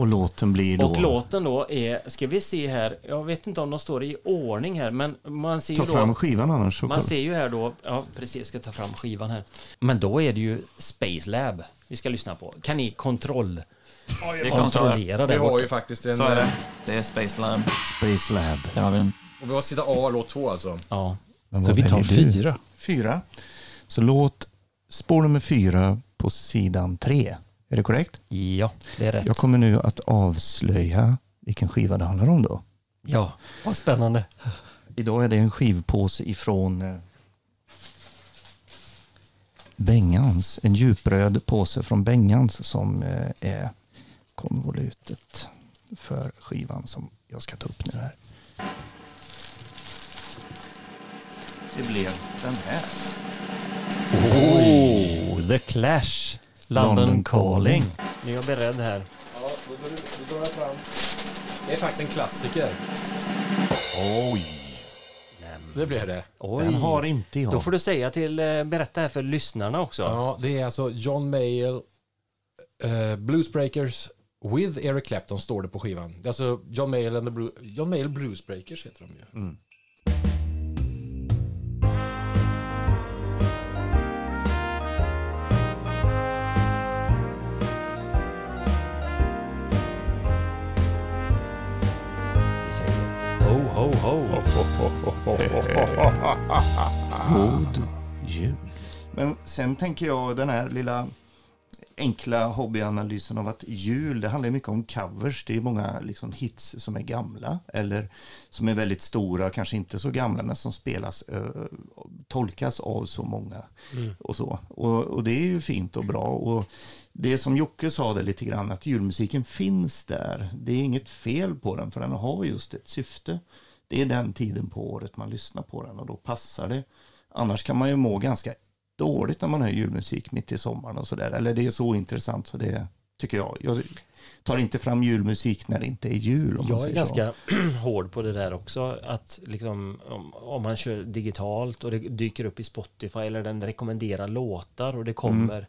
[SPEAKER 3] Och låten blir då...
[SPEAKER 2] Och låten då är, ska vi se här, jag vet inte om de står i ordning här, men man ser
[SPEAKER 3] Ta
[SPEAKER 2] ju då...
[SPEAKER 3] fram skivan annars. så
[SPEAKER 2] Man ser ju här då, ja precis, ska ta fram skivan här. Men då är det ju Space Lab vi ska lyssna på. Kan ni kontroll...
[SPEAKER 5] Vi
[SPEAKER 2] kontrollera det
[SPEAKER 4] Vi har ju faktiskt en...
[SPEAKER 5] Så är det. Det är Space Lab.
[SPEAKER 3] Space Lab.
[SPEAKER 5] Där har vi den.
[SPEAKER 4] Och vi har sida A, låt 2 alltså.
[SPEAKER 2] Ja.
[SPEAKER 17] Så vi tar fyra.
[SPEAKER 3] Fyra. Så låt spår nummer fyra på sidan tre. Är det korrekt?
[SPEAKER 2] Ja, det är rätt.
[SPEAKER 3] Jag kommer nu att avslöja vilken skiva det handlar om då.
[SPEAKER 2] Ja, vad spännande.
[SPEAKER 3] Idag är det en skivpåse ifrån eh, Bengans. En djupröd påse från Bengans som eh, är konvolutet för skivan som jag ska ta upp nu här. Det blev den här.
[SPEAKER 2] Oh, The Clash. London Calling. Nu är jag beredd här.
[SPEAKER 4] Ja, då, då, då drar jag fram. Det är faktiskt en klassiker.
[SPEAKER 3] Oj!
[SPEAKER 4] Det blir det.
[SPEAKER 2] Oj.
[SPEAKER 3] Den har inte jag.
[SPEAKER 2] Då får du säga till, eh, berätta här för lyssnarna också.
[SPEAKER 4] Ja, det är alltså John Mayall, uh, Bluesbreakers with Eric Clapton står det på skivan. Det är alltså John Mayall and the Blue, John Mayall Bluesbreakers heter de ju.
[SPEAKER 3] Mm. God jul. Men sen tänker jag den här lilla enkla hobbyanalysen av att jul, det handlar mycket om covers. Det är många liksom hits som är gamla eller som är väldigt stora, kanske inte så gamla, men som spelas, ö, tolkas av så många.
[SPEAKER 2] Mm.
[SPEAKER 3] Och, så. Och, och det är ju fint och bra. Och det som Jocke sa det lite grann, att julmusiken finns där. Det är inget fel på den, för den har just ett syfte. Det är den tiden på året man lyssnar på den och då passar det. Annars kan man ju må ganska dåligt när man hör julmusik mitt i sommaren och sådär. Eller det är så intressant så det tycker jag. Jag tar inte fram julmusik när det inte är jul.
[SPEAKER 2] Jag är ganska
[SPEAKER 3] så.
[SPEAKER 2] hård på det där också. Att liksom, om, om man kör digitalt och det dyker upp i Spotify eller den rekommenderar låtar och det kommer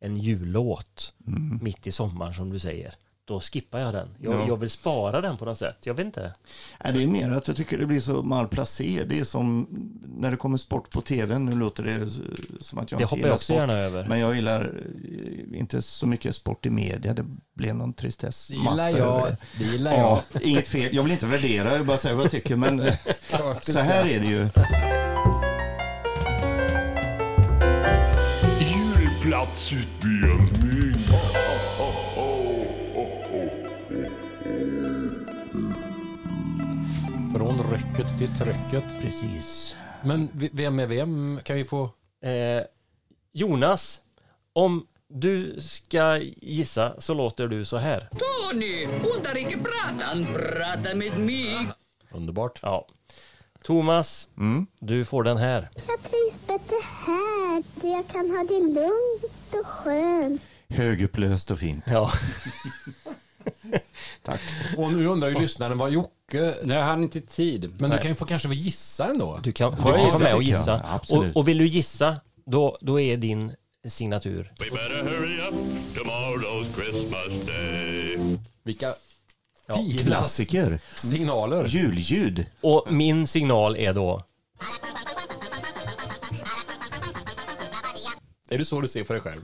[SPEAKER 2] en jullåt
[SPEAKER 3] Mm.
[SPEAKER 2] mitt i sommaren som du säger. Då skippar jag den. Jag,
[SPEAKER 3] Ja.
[SPEAKER 2] jag vill spara den på något sätt. Jag vet inte.
[SPEAKER 3] Nej, det är mer att jag tycker det blir så malplacé. Det är som när det kommer sport på tv. Nu låter det som att jag
[SPEAKER 2] Det
[SPEAKER 3] inte gillar
[SPEAKER 2] jag också
[SPEAKER 3] sport.
[SPEAKER 2] gärna över.
[SPEAKER 3] Men jag gillar eh, inte så mycket sport i media. Det blev någon tristess.
[SPEAKER 4] Det gillar jag. Det gillar
[SPEAKER 3] ja,
[SPEAKER 4] jag.
[SPEAKER 3] Inget fel. Jag vill inte värdera, jag bara säga vad jag tycker. Men så här är det ju.
[SPEAKER 15] Julplatsutdelning.
[SPEAKER 4] Från röcket till tröcket.
[SPEAKER 3] Precis.
[SPEAKER 4] Men v- vem är vem? Kan vi få...
[SPEAKER 2] Eh, Jonas, om du ska gissa så låter du så här.
[SPEAKER 18] Tony, undrar inte pratan, prata med mig.
[SPEAKER 4] Underbart.
[SPEAKER 2] Ja. Thomas,
[SPEAKER 3] Mm.
[SPEAKER 2] du får den här.
[SPEAKER 19] Jag trivs bättre här, där jag kan ha det lugnt och skönt.
[SPEAKER 3] Högupplöst och fint.
[SPEAKER 2] Ja.
[SPEAKER 3] Tack.
[SPEAKER 4] Och nu undrar ju lyssnaren vad Jocke...
[SPEAKER 17] Nej, hann inte tid.
[SPEAKER 4] Men
[SPEAKER 2] Nej.
[SPEAKER 4] du kan ju få kanske få gissa ändå.
[SPEAKER 2] Du kan,
[SPEAKER 3] gissa,
[SPEAKER 2] vara med och gissa.
[SPEAKER 3] Ja, absolut.
[SPEAKER 2] och, och vill du gissa, då, då är din signatur.
[SPEAKER 15] We better hurry up, tomorrow's Christmas day.
[SPEAKER 4] Vilka
[SPEAKER 2] Ja,
[SPEAKER 4] fina
[SPEAKER 3] Klassiker.
[SPEAKER 4] signaler.
[SPEAKER 3] Julljud.
[SPEAKER 2] Och min signal är då...
[SPEAKER 4] Är det så du ser på dig själv?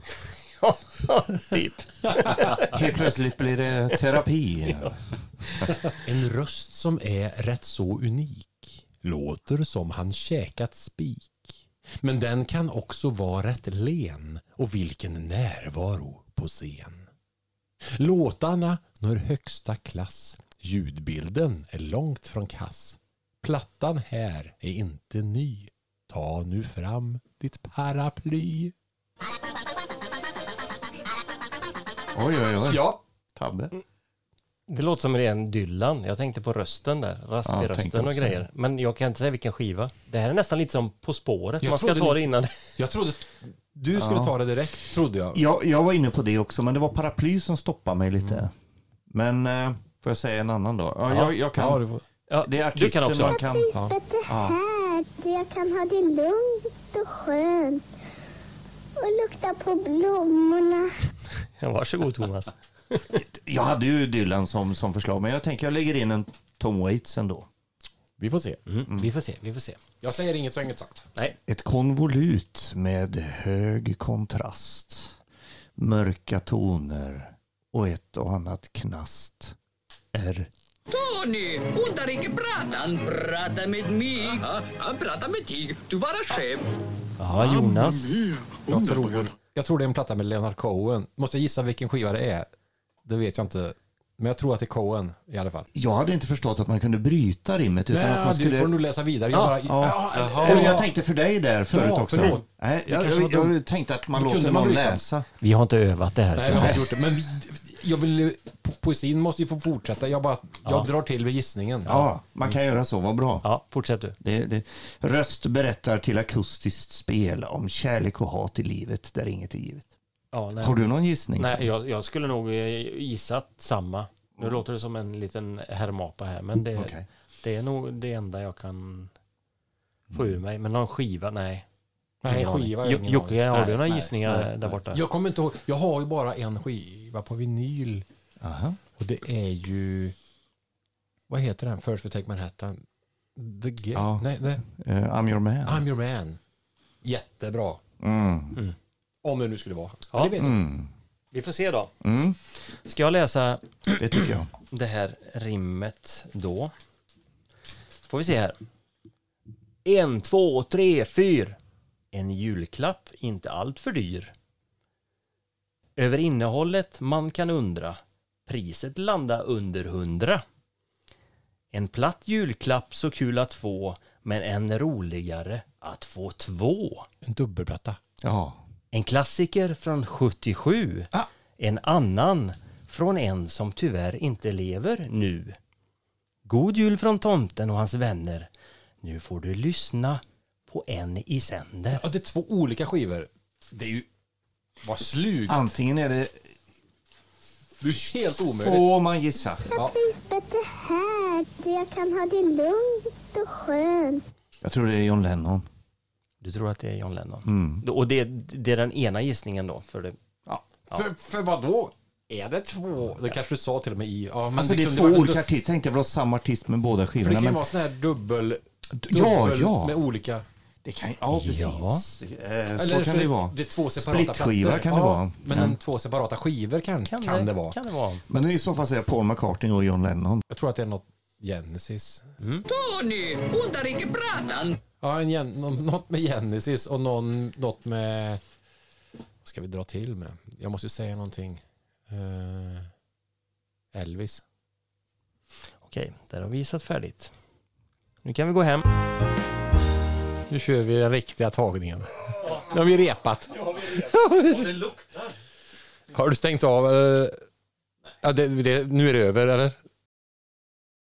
[SPEAKER 2] Ja, typ.
[SPEAKER 3] Helt plötsligt blir det terapi.
[SPEAKER 4] En röst som är rätt så unik låter som han käkat spik. Men den kan också vara rätt len och vilken närvaro på scen. Låtarna når högsta klass. Ljudbilden är långt från kass. Plattan här är inte ny. Ta nu fram ditt paraply.
[SPEAKER 3] Oj, oj, oj.
[SPEAKER 4] Ja.
[SPEAKER 3] Tabbe.
[SPEAKER 2] Det låter som en Dylan. Jag tänkte på rösten där.
[SPEAKER 3] Ja,
[SPEAKER 2] Raspig-rösten och grejer. Men jag kan inte säga vilken skiva. Det här är nästan lite som På spåret.
[SPEAKER 4] Jag
[SPEAKER 2] Man ska ta det innan.
[SPEAKER 4] Jag trodde du skulle
[SPEAKER 3] Ja.
[SPEAKER 4] ta det direkt, trodde jag.
[SPEAKER 3] Jag, jag var inne på det också, men det var paraply som stoppade mig lite. Men eh, får jag säga en annan då? Ja,
[SPEAKER 2] Ja.
[SPEAKER 3] jag, jag kan.
[SPEAKER 4] Ja, du får-
[SPEAKER 2] Ja,
[SPEAKER 3] det är
[SPEAKER 2] du kan
[SPEAKER 3] artisten
[SPEAKER 2] också.
[SPEAKER 3] man kan...
[SPEAKER 4] Ja.
[SPEAKER 19] Här, jag kan ha det lugnt och skönt. Och lukta på blommorna.
[SPEAKER 2] Ja, varsågod Thomas.
[SPEAKER 3] Jag hade ju Dylan som, som förslag, men jag tänker jag lägger in en Tom Waits ändå.
[SPEAKER 4] Vi får se.
[SPEAKER 2] Mm, Vi får se, vi får se.
[SPEAKER 4] Jag säger inget så inget sagt.
[SPEAKER 2] Nej.
[SPEAKER 3] Ett konvolut med hög kontrast, mörka toner och ett och annat knast är
[SPEAKER 18] Tony, undrar inte prata med mig. Ja, prata med dig, du vara chef.
[SPEAKER 2] Ja, Jonas.
[SPEAKER 4] Jag tror, jag tror det är en platta med Leonard Cohen. Måste jag gissa vilken skiva det är? Det vet jag inte. Men jag tror att det är Cohen i alla fall.
[SPEAKER 3] Jag hade inte förstått att man kunde bryta rimmet utan att man
[SPEAKER 4] Nej,
[SPEAKER 3] skulle...
[SPEAKER 4] du får nog läsa vidare. Jag
[SPEAKER 3] Ja,
[SPEAKER 4] bara,
[SPEAKER 3] ja.
[SPEAKER 4] ja,
[SPEAKER 3] Eller jag tänkte för dig där förut
[SPEAKER 4] Ja,
[SPEAKER 3] också.
[SPEAKER 4] förlåt.
[SPEAKER 3] Nej, jag, jag, jag tänkte att man låter
[SPEAKER 4] kunde man
[SPEAKER 3] någon
[SPEAKER 4] bryta.
[SPEAKER 3] läsa.
[SPEAKER 2] Vi har inte övat det här.
[SPEAKER 4] Nej, vi har inte gjort det. Men vi, jag vill, po- poesin måste ju få fortsätta. Jag, bara, jag
[SPEAKER 2] Ja.
[SPEAKER 4] drar till vid gissningen.
[SPEAKER 3] Ja, man kan göra så, vad bra.
[SPEAKER 2] Ja, fortsätt du.
[SPEAKER 3] Det, det, röst berättar till akustiskt spel om kärlek och hat i livet där inget är givet.
[SPEAKER 2] Ja, nej.
[SPEAKER 3] Har du någon gissning?
[SPEAKER 2] Nej, jag, jag skulle nog eh, gissat samma. Nu låter det som en liten herrmapa här, men det,
[SPEAKER 3] Okej.
[SPEAKER 2] det är nog det enda jag kan få ur mig. Men någon skiva, nej.
[SPEAKER 4] Nej, skiva har jag
[SPEAKER 2] Jo-
[SPEAKER 4] ingen
[SPEAKER 2] Jocke,
[SPEAKER 4] aning.
[SPEAKER 2] har du
[SPEAKER 4] Nej,
[SPEAKER 2] några
[SPEAKER 4] nej,
[SPEAKER 2] gissningar
[SPEAKER 4] nej,
[SPEAKER 2] där
[SPEAKER 4] nej.
[SPEAKER 2] borta?
[SPEAKER 4] Jag kommer inte ihåg. Jag har ju bara en skiva på vinyl. Och det är ju... Vad heter den? First We Take Manhattan? The
[SPEAKER 3] Ja.
[SPEAKER 4] Nej, det,
[SPEAKER 3] Eh, I'm your man.
[SPEAKER 4] I'm your man. Jättebra.
[SPEAKER 3] Mm.
[SPEAKER 4] Om det nu skulle vara.
[SPEAKER 2] Ja.
[SPEAKER 4] Men det vet jag inte.
[SPEAKER 3] Mm.
[SPEAKER 2] Vi får se då.
[SPEAKER 3] Mm.
[SPEAKER 2] Ska jag läsa
[SPEAKER 3] Det tycker jag.
[SPEAKER 2] det här rimmet då? Får vi se här. En, två, tre, fyr. En julklapp, inte allt för dyr. Över innehållet man kan undra. Priset landa under hundra. En platt julklapp så kul att få, men än roligare att få två.
[SPEAKER 4] En dubbelplatta.
[SPEAKER 3] Ja.
[SPEAKER 2] En klassiker från 77. En annan från en som tyvärr inte lever nu. God jul från tomten och hans vänner. Nu får du lyssna på en i sänder.
[SPEAKER 4] Ja, det är två olika skivor. Det är ju... Vad slugt.
[SPEAKER 3] Antingen är det...
[SPEAKER 4] Det är helt omöjligt.
[SPEAKER 3] Får man gissa?
[SPEAKER 4] Ja.
[SPEAKER 19] Livet är här där jag kan ha det lugnt och skönt.
[SPEAKER 3] Jag tror det är John Lennon.
[SPEAKER 2] Du tror att det är John Lennon?
[SPEAKER 3] Mm.
[SPEAKER 2] Och det, det är den ena gissningen då? För det, ja.
[SPEAKER 4] För, för vad då? Är det två? Det kanske du sa till och med i... Ja, men
[SPEAKER 3] Alltså det är
[SPEAKER 4] kunde
[SPEAKER 3] två
[SPEAKER 4] vara-
[SPEAKER 3] olika artister. Tänkte jag vill ha samma artist med båda
[SPEAKER 4] För det
[SPEAKER 3] skivorna.
[SPEAKER 4] kan ju
[SPEAKER 3] Men
[SPEAKER 4] vara sån här dubbel...
[SPEAKER 3] Ja,
[SPEAKER 4] dubbel
[SPEAKER 3] ja.
[SPEAKER 4] Med olika...
[SPEAKER 3] det kan ja, precis.
[SPEAKER 2] Ja.
[SPEAKER 3] Eh,
[SPEAKER 4] Eller
[SPEAKER 3] Så kan det vara.
[SPEAKER 4] Det är två separata
[SPEAKER 3] Splitskiva
[SPEAKER 4] plattor.
[SPEAKER 3] kan det
[SPEAKER 4] ja,
[SPEAKER 3] vara.
[SPEAKER 4] Men
[SPEAKER 3] Ja.
[SPEAKER 4] en två separata skivor kan, kan, det, vara.
[SPEAKER 2] Kan det vara.
[SPEAKER 3] Men i så fall säger jag Paul McCartney och John Lennon.
[SPEAKER 4] Jag tror att det är något Genesis.
[SPEAKER 18] Tony, undrar inte pratan.
[SPEAKER 4] Ja, en gen, nå- något med Genesis och någon, något med... Vad ska vi dra till med? Jag måste ju säga någonting. Eh, Elvis.
[SPEAKER 2] Okej, där har vi gissat färdigt. Nu kan vi gå hem.
[SPEAKER 4] Nu kör vi den riktiga tagningen. Nu har vi repat.
[SPEAKER 2] det luktar.
[SPEAKER 4] Har du stängt av? eller? Ja, det, det, nu är det över, eller?